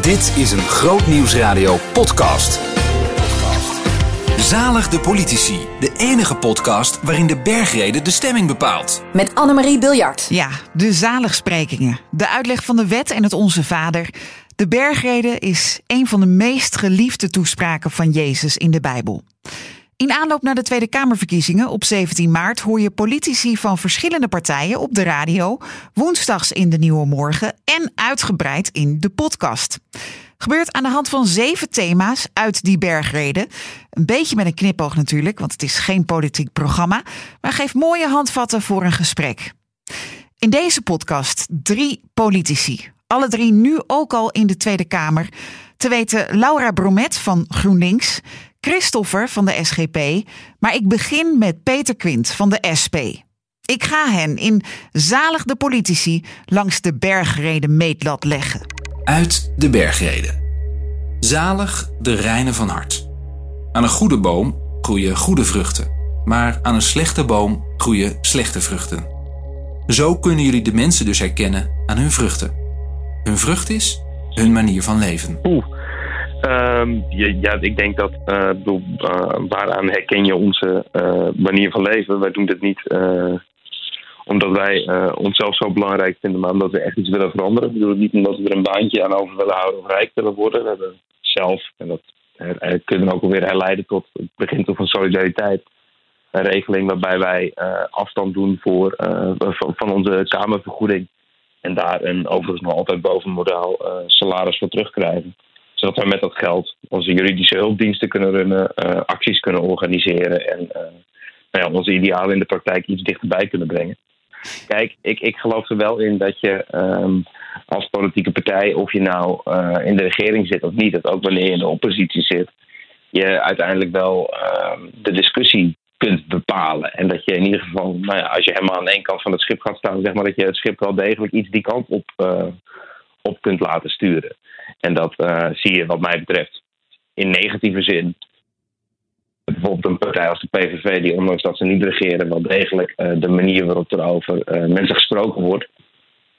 Dit is een Groot Nieuwsradio podcast. Zalig de politici, de enige podcast waarin de bergrede de stemming bepaalt. Met Annemarie Biljart. Ja, de zaligsprekingen. De uitleg van de wet en het Onze Vader. De bergrede is een van de meest geliefde toespraken van Jezus in de Bijbel. In aanloop naar de Tweede Kamerverkiezingen op 17 maart hoor je politici van verschillende partijen op de radio, woensdags in de Nieuwe Morgen en uitgebreid in de podcast. Gebeurt aan de hand van zeven thema's uit die bergreden. Een beetje met een knipoog natuurlijk, want het is geen politiek programma, maar geeft mooie handvatten voor een gesprek. In deze podcast drie politici. Alle drie nu ook al in de Tweede Kamer. Te weten Laura Bromet van GroenLinks, Christoffer van de SGP, maar ik begin met Peter Quint van de SP. Ik ga hen in Zalig de Politici langs de bergreden meetlat leggen. Uit de bergreden. Zalig de reine van hart. Aan een goede boom groeien goede vruchten, maar aan een slechte boom groeien slechte vruchten. Zo kunnen jullie de mensen dus herkennen aan hun vruchten. Hun vrucht is hun manier van leven. Oeh. Um, ja, ik denk dat, uh, bedoel, uh, waaraan herken je onze uh, manier van leven? Wij doen dit niet omdat wij onszelf zo belangrijk vinden, maar omdat we echt iets willen veranderen. Ik bedoel niet omdat we er een baantje aan over willen houden of rijk willen worden. We hebben zelf, en dat kunnen we ook alweer herleiden tot het begin van solidariteit, een regeling waarbij wij afstand doen voor, van onze kamervergoeding. En daar een overigens nog altijd boven modaal salaris voor terugkrijgen zodat wij met dat geld onze juridische hulpdiensten kunnen runnen, uh, acties kunnen organiseren en uh, nou ja, onze idealen in de praktijk iets dichterbij kunnen brengen. Kijk, ik, ik geloof er wel in dat je um, als politieke partij, of je nou uh, in de regering zit of niet, dat ook wanneer je in de oppositie zit, je uiteindelijk wel uh, de discussie kunt bepalen. En dat je in ieder geval, nou ja, als je helemaal aan één kant van het schip gaat staan, zeg maar dat je het schip wel degelijk iets die kant op, op kunt laten sturen. En dat uh, zie je wat mij betreft in negatieve zin. Bijvoorbeeld een partij als de PVV, die ondanks dat ze niet regeren, wel degelijk uh, de manier waarop er over uh, mensen gesproken wordt,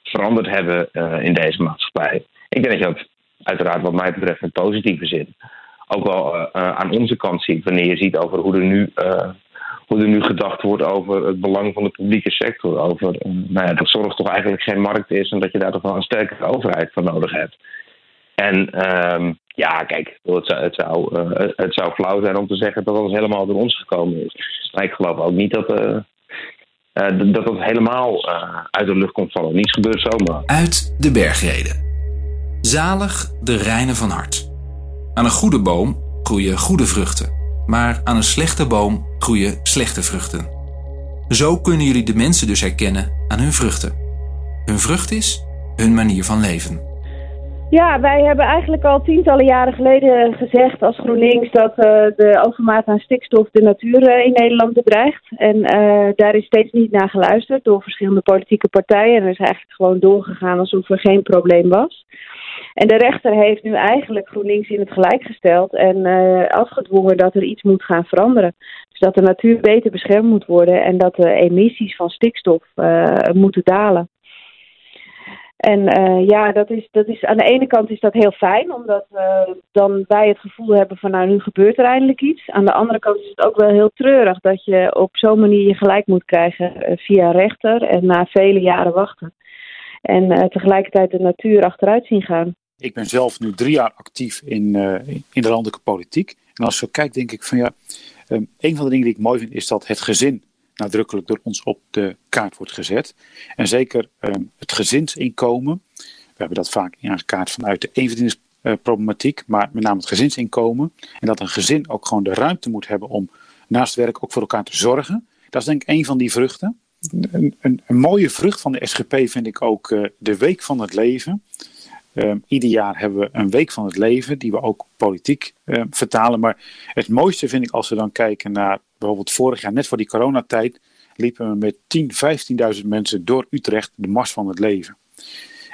veranderd hebben in deze maatschappij. Ik denk dat je dat uiteraard wat mij betreft in positieve zin ook wel aan onze kant ziet, wanneer je ziet over hoe er nu hoe er nu gedacht wordt over het belang van de publieke sector. Over nou ja, dat zorg toch eigenlijk geen markt is en dat je daar toch wel een sterkere overheid voor nodig hebt. En um, ja, kijk, het zou, het, zou, uh, het zou flauw zijn om te zeggen dat alles helemaal door ons gekomen is. Maar ik geloof ook niet dat, uh, dat het helemaal uit de lucht komt vallen. Niets gebeurt zomaar. Uit de bergreden. Zalig de reine van hart. Aan een goede boom groeien goede vruchten, maar aan een slechte boom groeien slechte vruchten. Zo kunnen jullie de mensen dus herkennen aan hun vruchten. Hun vrucht is hun manier van leven. Ja, wij hebben eigenlijk al tientallen jaren geleden gezegd als GroenLinks dat uh, de overmaat aan stikstof de natuur uh, in Nederland bedreigt. En uh, daar is steeds niet naar geluisterd door verschillende politieke partijen. En er is eigenlijk gewoon doorgegaan alsof er geen probleem was. En de rechter heeft nu eigenlijk GroenLinks in het gelijk gesteld en afgedwongen dat er iets moet gaan veranderen. Dus dat de natuur beter beschermd moet worden en dat de emissies van stikstof moeten dalen. En uh, ja, dat is, dat is, aan de ene kant is dat heel fijn, omdat uh, dan wij het gevoel hebben van nou nu gebeurt er eindelijk iets. Aan de andere kant is het ook wel heel treurig dat je op zo'n manier je gelijk moet krijgen uh, via rechter en na vele jaren wachten. En tegelijkertijd de natuur achteruit zien gaan. Ik ben zelf nu drie jaar actief in, in de landelijke politiek. En als ik zo kijk, denk ik van ja, een van de dingen die ik mooi vind is dat het gezin nadrukkelijk door ons op de kaart wordt gezet. En zeker ehm, het gezinsinkomen. We hebben dat vaak aangekaart vanuit de eenverdienersproblematiek, maar met name het gezinsinkomen. En dat een gezin ook gewoon de ruimte moet hebben om naast werk ook voor elkaar te zorgen. Dat is denk ik een van die vruchten. Een, een, een mooie vrucht van de SGP vind ik ook uh, de Week van het Leven. Um, ieder jaar hebben we een week van het leven, die we ook politiek uh, vertalen. Maar het mooiste vind ik als we dan kijken naar bijvoorbeeld vorig jaar, net voor die coronatijd, liepen we met 10, 15.000 mensen door Utrecht de Mars van het Leven.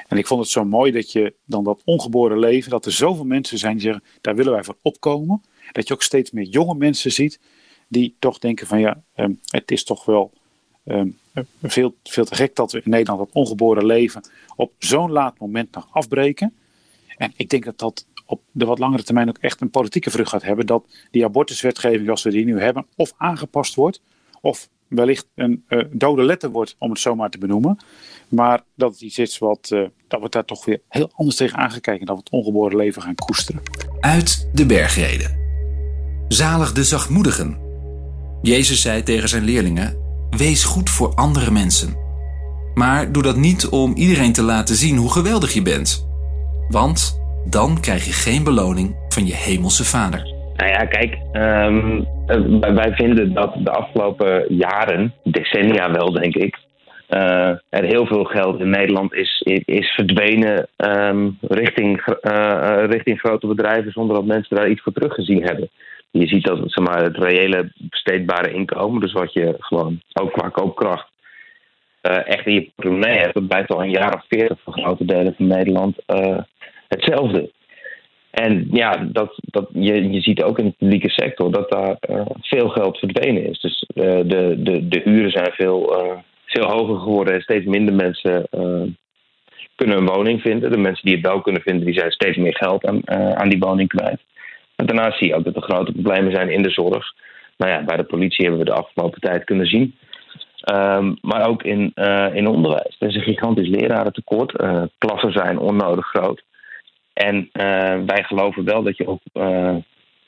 En ik vond het zo mooi dat je dan dat ongeboren leven, dat er zoveel mensen zijn die zeggen, daar willen wij voor opkomen. Dat je ook steeds meer jonge mensen ziet die toch denken van ja, um, het is toch wel um, veel, veel te gek dat we in Nederland dat ongeboren leven op zo'n laat moment nog afbreken. En ik denk dat dat op de wat langere termijn ook echt een politieke vrucht gaat hebben. Dat die abortuswetgeving zoals we die nu hebben, of aangepast wordt, of wellicht een uh, dode letter wordt, om het zomaar te benoemen. Maar dat het iets is wat, uh, dat we daar toch weer heel anders tegen aangekijken. Dat we het ongeboren leven gaan koesteren. Uit de bergreden. Zalig de zachtmoedigen. Jezus zei tegen zijn leerlingen: Wees goed voor andere mensen. Maar doe dat niet om iedereen te laten zien hoe geweldig je bent. Want dan krijg je geen beloning van je hemelse vader. Nou ja, kijk, um, wij vinden dat de afgelopen jaren, decennia wel denk ik, uh, er heel veel geld in Nederland is, is verdwenen um, richting, uh, richting grote bedrijven zonder dat mensen daar iets voor teruggezien hebben. Je ziet dat zeg maar, het reële besteedbare inkomen, dus wat je gewoon ook qua koopkracht uh, echt in je portemonnee hebt, dat blijft al een jaar of veertig voor grote delen van Nederland hetzelfde. En ja, dat, dat, je, je ziet ook in de publieke sector dat daar uh, veel geld verdwenen is. Dus uh, de, de, de huren zijn veel, uh, veel hoger geworden en steeds minder mensen kunnen een woning vinden. De mensen die het wel kunnen vinden, die zijn steeds meer geld aan, aan die woning kwijt. Daarnaast zie je ook dat er grote problemen zijn in de zorg. Nou ja, bij de politie hebben we de afgelopen tijd kunnen zien. Um, maar ook in, in onderwijs. Er is een gigantisch lerarentekort. klassen zijn onnodig groot. En uh, wij geloven wel dat je ook, uh,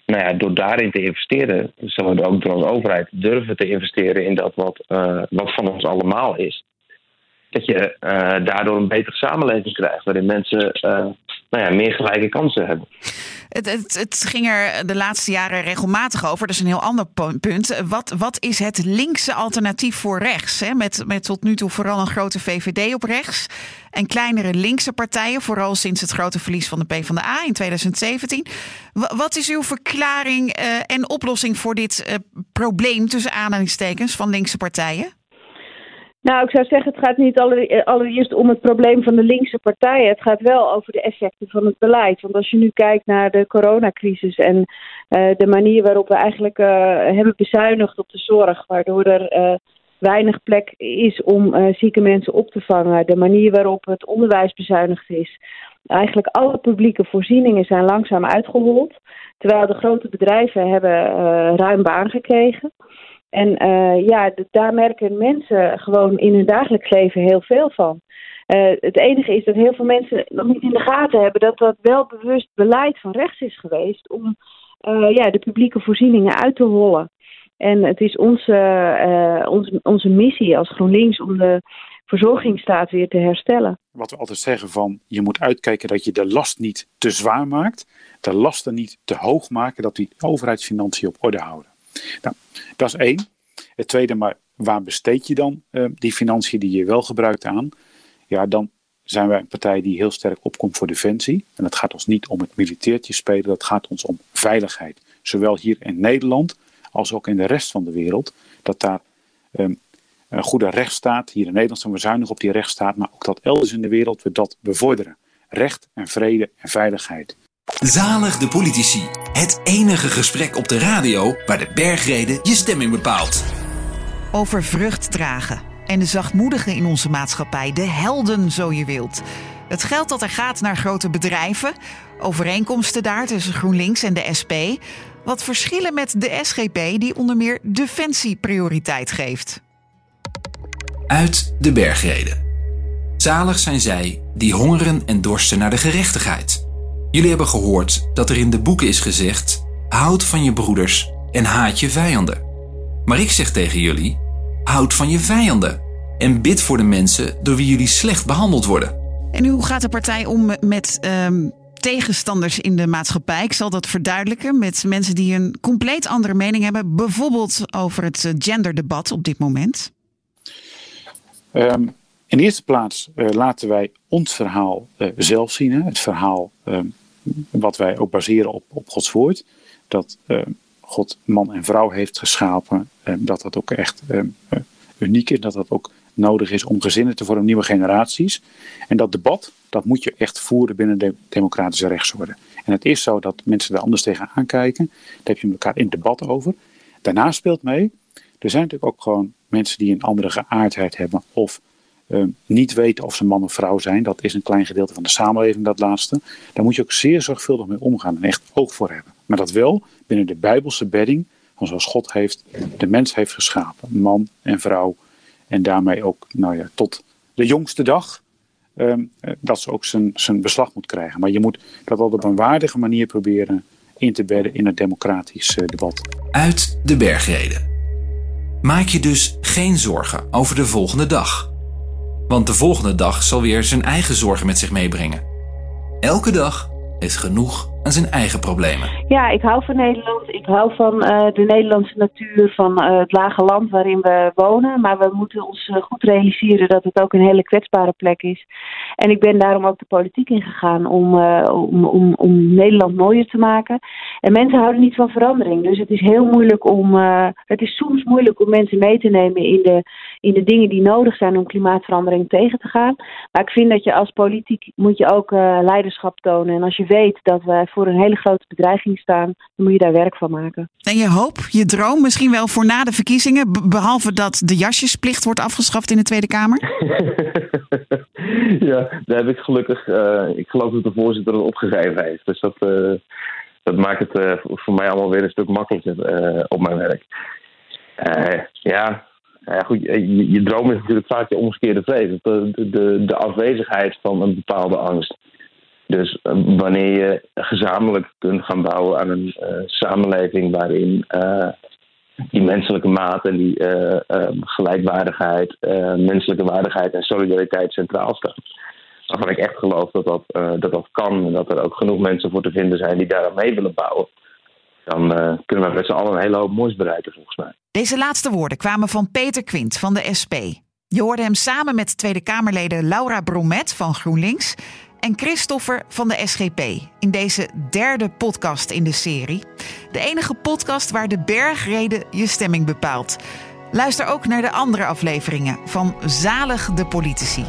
nou ja, door daarin te investeren, zullen we ook door als overheid durven te investeren in dat wat, uh, wat van ons allemaal is. Dat je daardoor een betere samenleving krijgt, waarin mensen nou ja, meer gelijke kansen hebben. Het, het, het, ging er de laatste jaren regelmatig over. Dat is een heel ander punt. Wat, wat is het linkse alternatief voor rechts? Hè? Met, met tot nu toe vooral een grote VVD op rechts. En kleinere linkse partijen, vooral sinds het grote verlies van de PvdA in 2017. Wat is uw verklaring uh, en oplossing voor dit probleem tussen aanhalingstekens van linkse partijen? Nou, ik zou zeggen, het gaat niet allereerst om het probleem van de linkse partijen. Het gaat wel over de effecten van het beleid. Want als je nu kijkt naar de coronacrisis en uh, de manier waarop we eigenlijk uh, hebben bezuinigd op de zorg, waardoor er weinig plek is om zieke mensen op te vangen, de manier waarop het onderwijs bezuinigd is. Eigenlijk alle publieke voorzieningen zijn langzaam uitgehold, terwijl de grote bedrijven hebben ruim baan gekregen. En uh, ja, daar merken mensen gewoon in hun dagelijks leven heel veel van. Uh, het enige is dat heel veel mensen nog niet in de gaten hebben dat dat wel bewust beleid van rechts is geweest om uh, ja, de publieke voorzieningen uit te hollen. En het is onze, onze, onze missie als GroenLinks om de verzorgingsstaat weer te herstellen. Wat we altijd zeggen van je moet uitkijken dat je de last niet te zwaar maakt, de lasten niet te hoog maken, dat die overheidsfinanciën op orde houden. Nou, dat is één. Het tweede, maar waar besteed je dan uh, die financiën die je wel gebruikt aan? Ja, dan zijn wij een partij die heel sterk opkomt voor defensie. En het gaat ons niet om het militeertje spelen, dat gaat ons om veiligheid. Zowel hier in Nederland als ook in de rest van de wereld. Dat daar um, een goede rechtsstaat, hier in Nederland zijn we zuinig op die rechtsstaat, maar ook dat elders in de wereld we dat bevorderen. Recht en vrede en veiligheid. Zalig de politici. Het enige gesprek op de radio waar de bergreden je stemming bepaalt. Over vrucht dragen en de zachtmoedigen in onze maatschappij, de helden zo je wilt. Het geld dat er gaat naar grote bedrijven, overeenkomsten daar tussen GroenLinks en de SP. Wat verschillen met de SGP die onder meer defensie prioriteit geeft. Uit de bergreden. Zalig zijn zij die hongeren en dorsten naar de gerechtigheid Jullie hebben gehoord dat er in de boeken is gezegd: houd van je broeders en haat je vijanden. Maar ik zeg tegen jullie: houd van je vijanden en bid voor de mensen door wie jullie slecht behandeld worden. En hoe gaat de partij om met um, tegenstanders in de maatschappij? Ik zal dat verduidelijken met mensen die een compleet andere mening hebben, bijvoorbeeld over het eh, genderdebat op dit moment. Um, in de eerste plaats uh, laten wij ons verhaal uh, zelf zien. Hè? Het verhaal um, wat wij ook baseren op, op Gods woord. Dat God man en vrouw heeft geschapen. dat dat ook echt uniek is. Dat dat ook nodig is om gezinnen te vormen, nieuwe generaties. En dat debat, dat moet je echt voeren binnen de democratische rechtsorde. En het is zo dat mensen daar anders tegen aankijken. Daar heb je elkaar in debat over. Daarna speelt mee, er zijn natuurlijk ook gewoon mensen die een andere geaardheid hebben of niet weten of ze man of vrouw zijn. Dat is een klein gedeelte van de samenleving, dat laatste. Daar moet je ook zeer zorgvuldig mee omgaan en echt oog voor hebben. Maar dat wel binnen de Bijbelse bedding, van zoals God heeft de mens heeft geschapen. Man en vrouw. En daarmee ook nou ja, tot de jongste dag. Ehm, dat ze ook zijn, zijn beslag moet krijgen. Maar je moet dat wel op een waardige manier proberen in te bedden in het democratisch uh, debat. Uit de bergreden. Maak je dus geen zorgen over de volgende dag. Want de volgende dag zal weer zijn eigen zorgen met zich meebrengen. Elke dag heeft genoeg aan zijn eigen problemen. Ja, ik hou van Nederland. Ik hou van uh, de Nederlandse natuur, van uh, het lage land waarin we wonen. Maar we moeten ons uh, goed realiseren dat het ook een hele kwetsbare plek is. En ik ben daarom ook de politiek ingegaan om, om, om, om Nederland mooier te maken. En mensen houden niet van verandering. Dus het is heel moeilijk om. het is soms moeilijk om mensen mee te nemen in de, in de dingen die nodig zijn om klimaatverandering tegen te gaan. Maar ik vind dat je als politiek moet je ook leiderschap tonen. En als je weet dat we voor een hele grote bedreiging staan, dan moet je daar werk van maken. En je hoop, je droom misschien wel voor na de verkiezingen, behalve dat de jasjesplicht wordt afgeschaft in de Tweede Kamer? ja, daar heb ik gelukkig, uh, ik geloof dat de voorzitter het opgegeven heeft. Dus dat, uh, dat maakt het uh, voor mij allemaal weer een stuk makkelijker op mijn werk. ja, ja, goed, je, droom is natuurlijk vaak je omgekeerde vrees. De, de, de afwezigheid van een bepaalde angst. Dus uh, wanneer je gezamenlijk kunt gaan bouwen aan een uh, samenleving waarin uh, die menselijke maat en die gelijkwaardigheid, menselijke waardigheid en solidariteit centraal staan. Waarvan ik echt geloof dat dat, dat dat kan en dat er ook genoeg mensen voor te vinden zijn die daar aan mee willen bouwen. Dan kunnen we met z'n allen een hele hoop moois bereiken volgens mij. Deze laatste woorden kwamen van Peter Quint van de SP. Je hoorde hem samen met Tweede Kamerleden Laura Bromet van GroenLinks en Christoffer van de SGP in deze derde podcast in de serie. De enige podcast waar de bergreden je stemming bepaalt. Luister ook naar de andere afleveringen van Zalig de Politici.